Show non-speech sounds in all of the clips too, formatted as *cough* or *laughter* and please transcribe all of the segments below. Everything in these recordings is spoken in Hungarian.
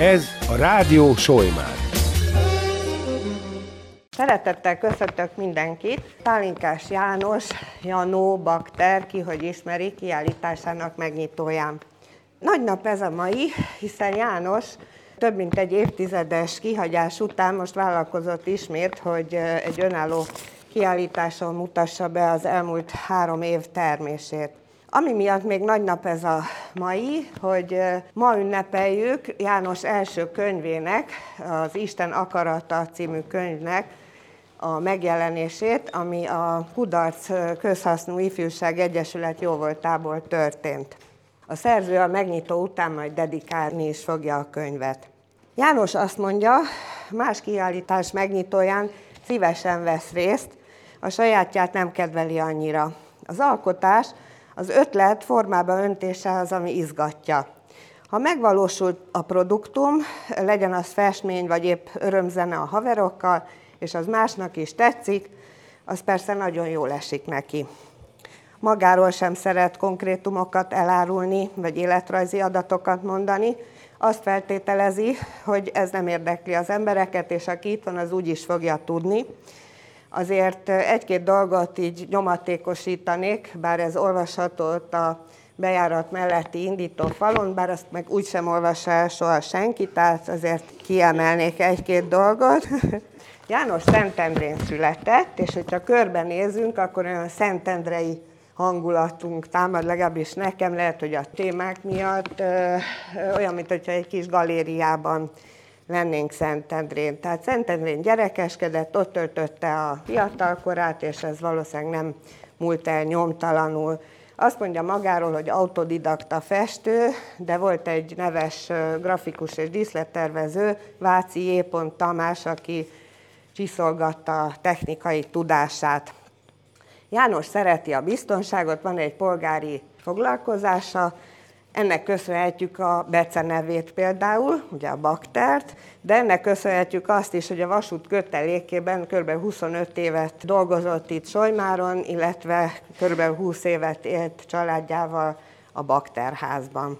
Ez a Rádió Sojmár. Szeretettel köszöntök mindenkit. Tálinkás János, Janó, Bakter, ki hogy ismeri, kiállításának megnyitóján. Nagy nap ez a mai, hiszen János több mint egy évtizedes kihagyás után most vállalkozott ismét, hogy egy önálló kiállításon mutassa be az elmúlt három év termését. Ami miatt még nagy nap ez a mai, hogy ma ünnepeljük János első könyvének, az Isten akarata című könyvnek a megjelenését, ami a Kudarc Közhasznú Ifjúság Egyesület jóvoltából történt. A szerző a megnyitó után majd dedikálni is fogja a könyvet. János azt mondja, más kiállítás megnyitóján szívesen vesz részt, a sajátját nem kedveli annyira. Az alkotás, az ötlet formába öntése az, ami izgatja. Ha megvalósult a produktum, legyen az festmény, vagy épp örömzene a haverokkal, és az másnak is tetszik, az persze nagyon jól esik neki. Magáról sem szeret konkrétumokat elárulni, vagy életrajzi adatokat mondani, azt feltételezi, hogy ez nem érdekli az embereket, és aki itt van, az úgy is fogja tudni. Azért egy-két dolgot így nyomatékosítanék, bár ez olvasható a bejárat melletti indító falon, bár azt meg úgysem olvassa el soha senki, tehát azért kiemelnék egy-két dolgot. *laughs* János Szentendrén született, és hogyha körbenézünk, akkor olyan szentendrei hangulatunk támad, legalábbis nekem lehet, hogy a témák miatt ö, olyan, mint hogyha egy kis galériában lennénk Szentendrén. Tehát Szentendrén gyerekeskedett, ott töltötte a fiatalkorát, és ez valószínűleg nem múlt el nyomtalanul. Azt mondja magáról, hogy autodidakta festő, de volt egy neves grafikus és díszlettervező, Váci J. Tamás, aki csiszolgatta technikai tudását. János szereti a biztonságot, van egy polgári foglalkozása, ennek köszönhetjük a Bece nevét például, ugye a baktert, de ennek köszönhetjük azt is, hogy a vasút kötelékében kb. 25 évet dolgozott itt Solymáron, illetve kb. 20 évet élt családjával a bakterházban.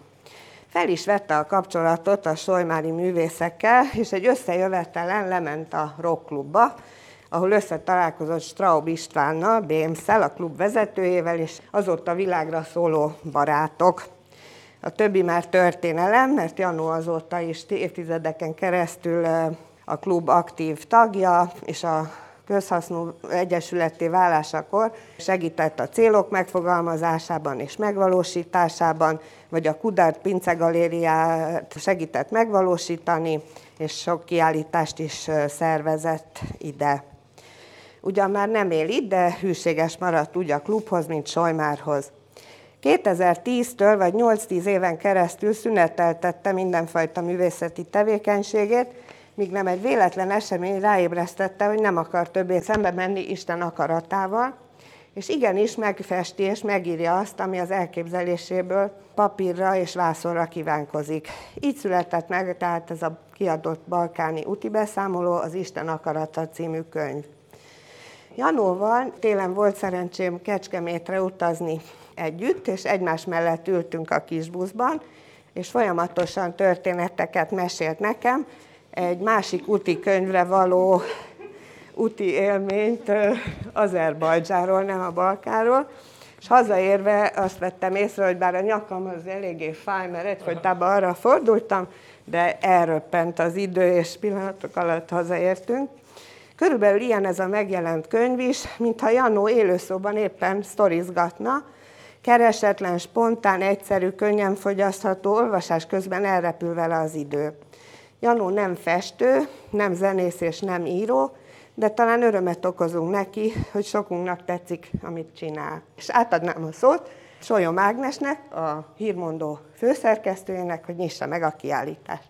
Fel is vette a kapcsolatot a solymári művészekkel, és egy összejövetelen lement a rockklubba, ahol összetalálkozott Straub Istvánnal, Bémszel, a klub vezetőjével, és azóta világra szóló barátok. A többi már történelem, mert Janó azóta is évtizedeken keresztül a klub aktív tagja, és a közhasznú egyesületté válásakor segített a célok megfogalmazásában és megvalósításában, vagy a Kudart Pince Galériát segített megvalósítani, és sok kiállítást is szervezett ide. Ugyan már nem él itt, de hűséges maradt úgy a klubhoz, mint Sojmárhoz. 2010-től vagy 8-10 éven keresztül szüneteltette mindenfajta művészeti tevékenységét, míg nem egy véletlen esemény ráébresztette, hogy nem akar többé szembe menni Isten akaratával, és igenis megfesti és megírja azt, ami az elképzeléséből papírra és vászonra kívánkozik. Így született meg tehát ez a kiadott balkáni úti beszámoló, az Isten akarata című könyv. Janóval télen volt szerencsém Kecskemétre utazni együtt, és egymás mellett ültünk a kis buszban, és folyamatosan történeteket mesélt nekem, egy másik úti könyvre való úti élményt Azerbajdzsáról, nem a Balkáról, és hazaérve azt vettem észre, hogy bár a nyakam az eléggé fáj, mert egyfolytában arra fordultam, de elröppent az idő, és pillanatok alatt hazaértünk. Körülbelül ilyen ez a megjelent könyv is, mintha Janó élőszóban éppen sztorizgatna, keresetlen, spontán, egyszerű, könnyen fogyasztható, olvasás közben elrepül vele az idő. Janó nem festő, nem zenész és nem író, de talán örömet okozunk neki, hogy sokunknak tetszik, amit csinál. És átadnám a szót Solyom Ágnesnek, a hírmondó főszerkesztőjének, hogy nyissa meg a kiállítást.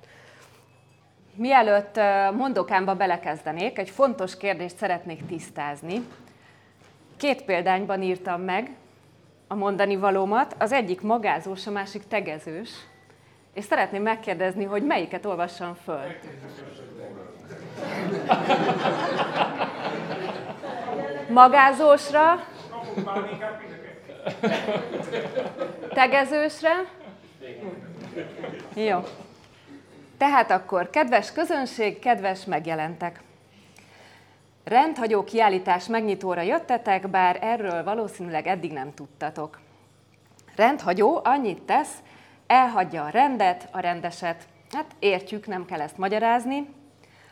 Mielőtt mondókámba belekezdenék, egy fontos kérdést szeretnék tisztázni. Két példányban írtam meg a mondani valómat, az egyik magázós, a másik tegezős, és szeretném megkérdezni, hogy melyiket olvassam föl. Magázósra, tegezősre, jó. Tehát akkor, kedves közönség, kedves megjelentek! Rendhagyó kiállítás megnyitóra jöttetek, bár erről valószínűleg eddig nem tudtatok. Rendhagyó annyit tesz, elhagyja a rendet, a rendeset. Hát értjük, nem kell ezt magyarázni.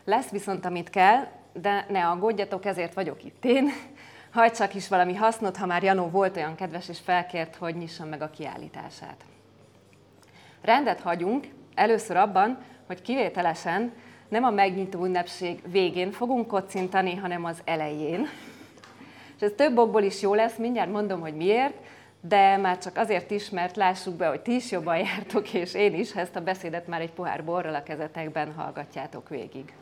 Lesz viszont, amit kell, de ne aggódjatok, ezért vagyok itt én. Hajtsak is valami hasznot, ha már Janó volt olyan kedves és felkért, hogy nyissam meg a kiállítását. Rendet hagyunk, először abban, hogy kivételesen nem a megnyitó ünnepség végén fogunk kocintani, hanem az elején. És ez több okból is jó lesz, mindjárt mondom, hogy miért, de már csak azért is, mert lássuk be, hogy ti is jobban jártok, és én is, ha ezt a beszédet már egy pohár borral a kezetekben hallgatjátok végig.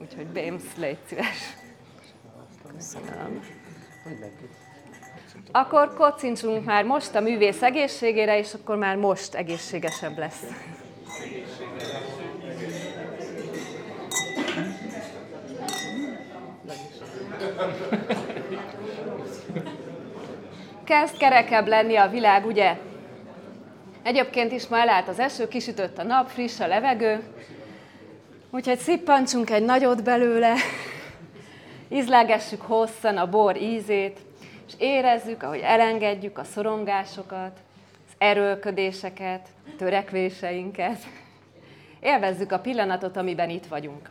Úgyhogy Bémsz, légy szíves. Köszönöm. Akkor kocincsunk már most a művész egészségére, és akkor már most egészségesebb lesz. Kezd kerekebb lenni a világ, ugye? Egyébként is ma elállt az eső, kisütött a nap, friss a levegő, úgyhogy szippantsunk egy nagyot belőle, ízlelgessük hosszan a bor ízét, és érezzük, ahogy elengedjük a szorongásokat, az erőlködéseket, törekvéseinket. Élvezzük a pillanatot, amiben itt vagyunk.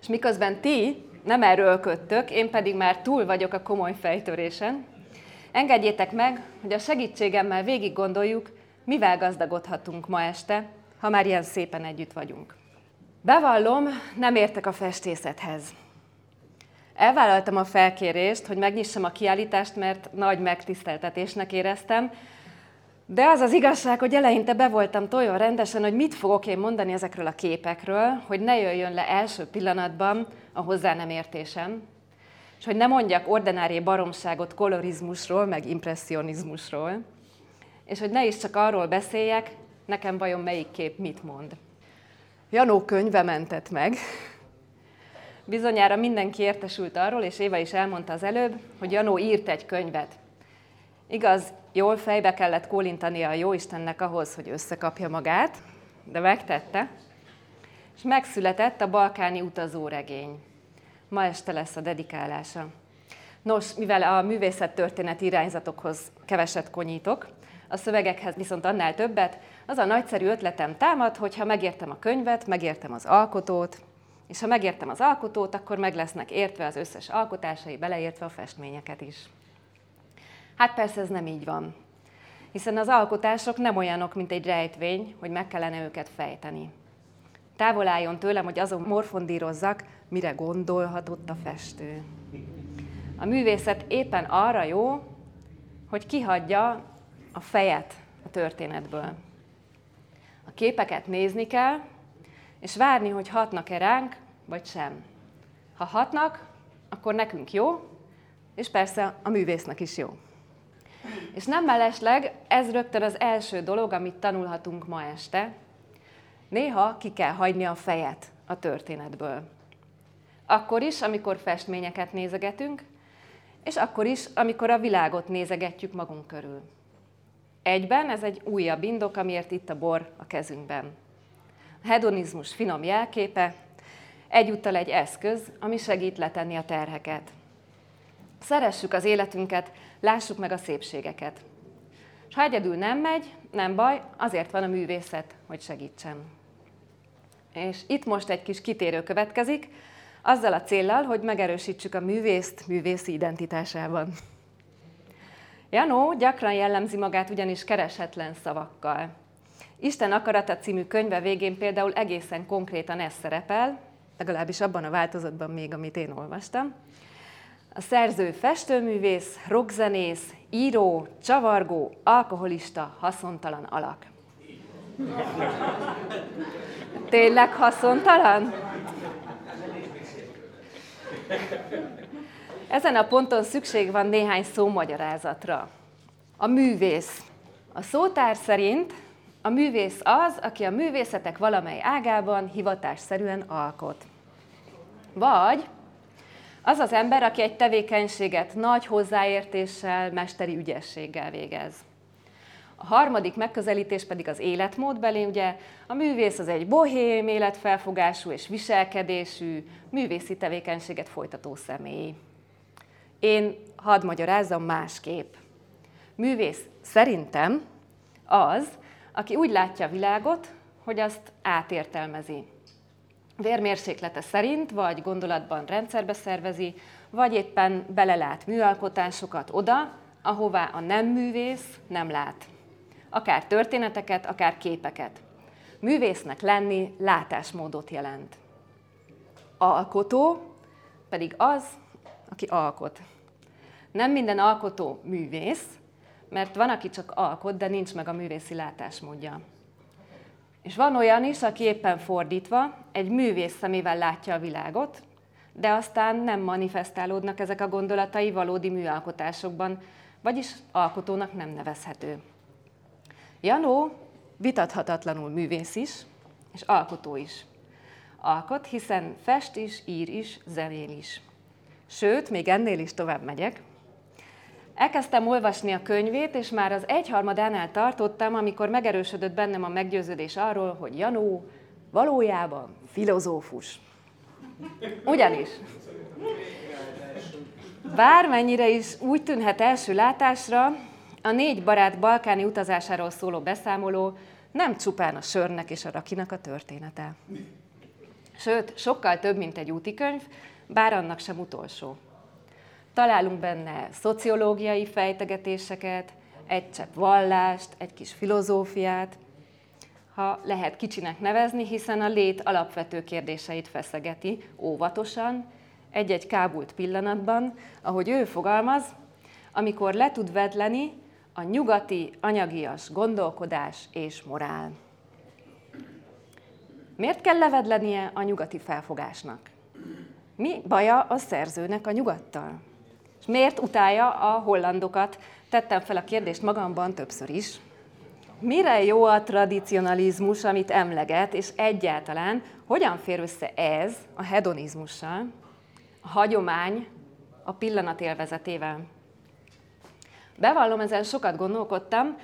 És miközben ti nem erőlködtök, én pedig már túl vagyok a komoly fejtörésen, engedjétek meg, hogy a segítségemmel végig gondoljuk, mivel gazdagodhatunk ma este, ha már ilyen szépen együtt vagyunk. Bevallom, nem értek a festészethez. Elvállaltam a felkérést, hogy megnyissam a kiállítást, mert nagy megtiszteltetésnek éreztem, de az az igazság, hogy eleinte be voltam tojva rendesen, hogy mit fogok én mondani ezekről a képekről, hogy ne jöjjön le első pillanatban a hozzá nem értésem, és hogy ne mondjak ordinári baromságot kolorizmusról, meg impressionizmusról, és hogy ne is csak arról beszéljek, nekem vajon melyik kép mit mond. Janó könyve mentett meg, Bizonyára mindenki értesült arról, és Éva is elmondta az előbb, hogy Janó írt egy könyvet. Igaz, jól fejbe kellett kólintania a Jóistennek ahhoz, hogy összekapja magát, de megtette, és megszületett a balkáni utazóregény. Ma este lesz a dedikálása. Nos, mivel a művészettörténet irányzatokhoz keveset konyítok, a szövegekhez viszont annál többet, az a nagyszerű ötletem támad, hogy ha megértem a könyvet, megértem az alkotót, és ha megértem az alkotót, akkor meg lesznek értve az összes alkotásai, beleértve a festményeket is. Hát persze ez nem így van. Hiszen az alkotások nem olyanok, mint egy rejtvény, hogy meg kellene őket fejteni. Távol álljon tőlem, hogy azon morfondírozzak, mire gondolhatott a festő. A művészet éppen arra jó, hogy kihagyja a fejet a történetből. A képeket nézni kell, és várni, hogy hatnak-e ránk, vagy sem. Ha hatnak, akkor nekünk jó, és persze a művésznek is jó. És nem mellesleg, ez rögtön az első dolog, amit tanulhatunk ma este. Néha ki kell hagyni a fejet a történetből. Akkor is, amikor festményeket nézegetünk, és akkor is, amikor a világot nézegetjük magunk körül. Egyben ez egy újabb indok, amiért itt a bor a kezünkben hedonizmus finom jelképe, egyúttal egy eszköz, ami segít letenni a terheket. Szeressük az életünket, lássuk meg a szépségeket. És ha egyedül nem megy, nem baj, azért van a művészet, hogy segítsen. És itt most egy kis kitérő következik, azzal a céllal, hogy megerősítsük a művészt művészi identitásában. Janó gyakran jellemzi magát ugyanis kereshetlen szavakkal. Isten akarata című könyve végén például egészen konkrétan ez szerepel, legalábbis abban a változatban még, amit én olvastam. A szerző festőművész, rockzenész, író, csavargó, alkoholista, haszontalan alak. Tényleg haszontalan? Ezen a ponton szükség van néhány szómagyarázatra. A művész. A szótár szerint a művész az, aki a művészetek valamely ágában hivatásszerűen alkot. Vagy az az ember, aki egy tevékenységet nagy hozzáértéssel, mesteri ügyességgel végez. A harmadik megközelítés pedig az életmódbeli, ugye a művész az egy bohém életfelfogású és viselkedésű, művészi tevékenységet folytató személy. Én hadd magyarázzam másképp. Művész szerintem az, aki úgy látja a világot, hogy azt átértelmezi. Vérmérséklete szerint, vagy gondolatban rendszerbe szervezi, vagy éppen belelát műalkotásokat oda, ahová a nem művész nem lát. Akár történeteket, akár képeket. Művésznek lenni látásmódot jelent. Alkotó pedig az, aki alkot. Nem minden alkotó művész, mert van, aki csak alkot, de nincs meg a művészi látásmódja. És van olyan is, aki éppen fordítva egy művész szemével látja a világot, de aztán nem manifestálódnak ezek a gondolatai valódi műalkotásokban, vagyis alkotónak nem nevezhető. Janó vitathatatlanul művész is, és alkotó is. Alkot, hiszen fest is, ír is, zenél is. Sőt, még ennél is tovább megyek. Elkezdtem olvasni a könyvét, és már az egyharmadánál tartottam, amikor megerősödött bennem a meggyőződés arról, hogy Janó valójában filozófus. Ugyanis bármennyire is úgy tűnhet első látásra, a négy barát balkáni utazásáról szóló beszámoló nem csupán a sörnek és a rakinak a története. Sőt, sokkal több, mint egy útikönyv, bár annak sem utolsó. Találunk benne szociológiai fejtegetéseket, egy csepp vallást, egy kis filozófiát, ha lehet kicsinek nevezni, hiszen a lét alapvető kérdéseit feszegeti óvatosan, egy-egy kábult pillanatban, ahogy ő fogalmaz, amikor le tud vedleni a nyugati anyagias gondolkodás és morál. Miért kell levedlenie a nyugati felfogásnak? Mi baja a szerzőnek a nyugattal? Miért utálja a hollandokat? Tettem fel a kérdést magamban többször is. Mire jó a tradicionalizmus, amit emleget, és egyáltalán hogyan fér össze ez a hedonizmussal, a hagyomány a pillanat élvezetével? Bevallom, ezen sokat gondolkodtam,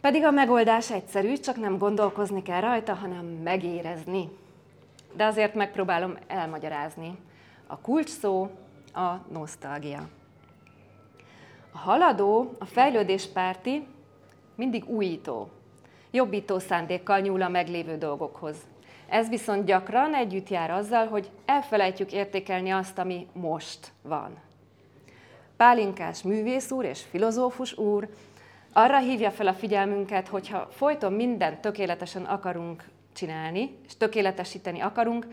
pedig a megoldás egyszerű, csak nem gondolkozni kell rajta, hanem megérezni. De azért megpróbálom elmagyarázni. A kulcs szó a nosztalgia. A haladó, a fejlődéspárti mindig újító, jobbító szándékkal nyúl a meglévő dolgokhoz. Ez viszont gyakran együtt jár azzal, hogy elfelejtjük értékelni azt, ami most van. Pálinkás művész úr és filozófus úr arra hívja fel a figyelmünket, hogyha folyton mindent tökéletesen akarunk csinálni, és tökéletesíteni akarunk,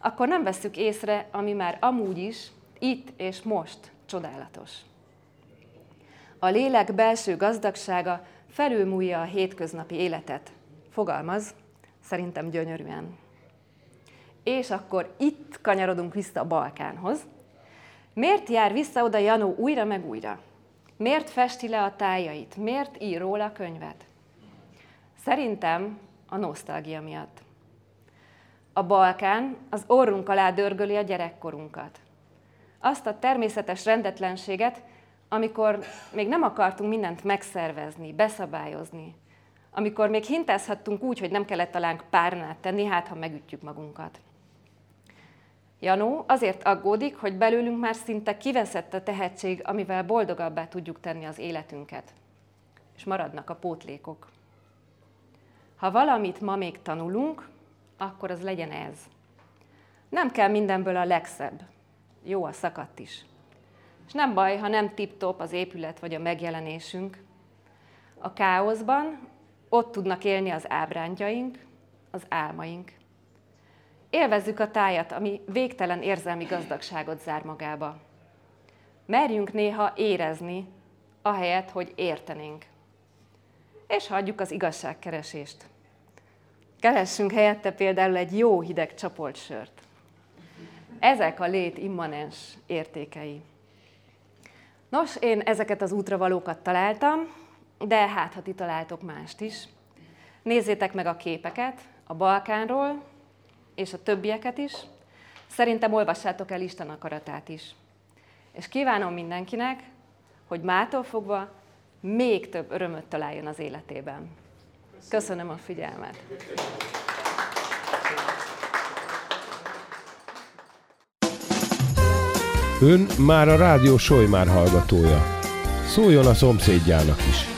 akkor nem vesszük észre, ami már amúgy is, itt és most csodálatos. A lélek belső gazdagsága felülmúlja a hétköznapi életet. Fogalmaz, szerintem gyönyörűen. És akkor itt kanyarodunk vissza a Balkánhoz. Miért jár vissza oda Janó újra meg újra? Miért festi le a tájait? Miért ír róla a könyvet? Szerintem a nosztalgia miatt. A Balkán az orrunk alá dörgöli a gyerekkorunkat. Azt a természetes rendetlenséget, amikor még nem akartunk mindent megszervezni, beszabályozni, amikor még hintázhattunk úgy, hogy nem kellett talán párnát tenni, hát ha megütjük magunkat. Janó azért aggódik, hogy belőlünk már szinte kiveszett a tehetség, amivel boldogabbá tudjuk tenni az életünket. És maradnak a pótlékok. Ha valamit ma még tanulunk, akkor az legyen ez. Nem kell mindenből a legszebb. Jó a szakadt is. És nem baj, ha nem tip-top az épület vagy a megjelenésünk. A káoszban ott tudnak élni az ábrándjaink, az álmaink. Élvezzük a tájat, ami végtelen érzelmi gazdagságot zár magába. Merjünk néha érezni, ahelyett, hogy értenénk. És hagyjuk az igazságkeresést. Keressünk helyette például egy jó hideg csapolt sört. Ezek a lét immanens értékei. Nos, én ezeket az útravalókat találtam, de hát, ha ti találtok mást is. Nézzétek meg a képeket a Balkánról, és a többieket is. Szerintem olvassátok el Isten akaratát is. És kívánom mindenkinek, hogy mától fogva még több örömöt találjon az életében. Köszönöm a figyelmet! Ön már a Rádió Solymár hallgatója. Szóljon a szomszédjának is!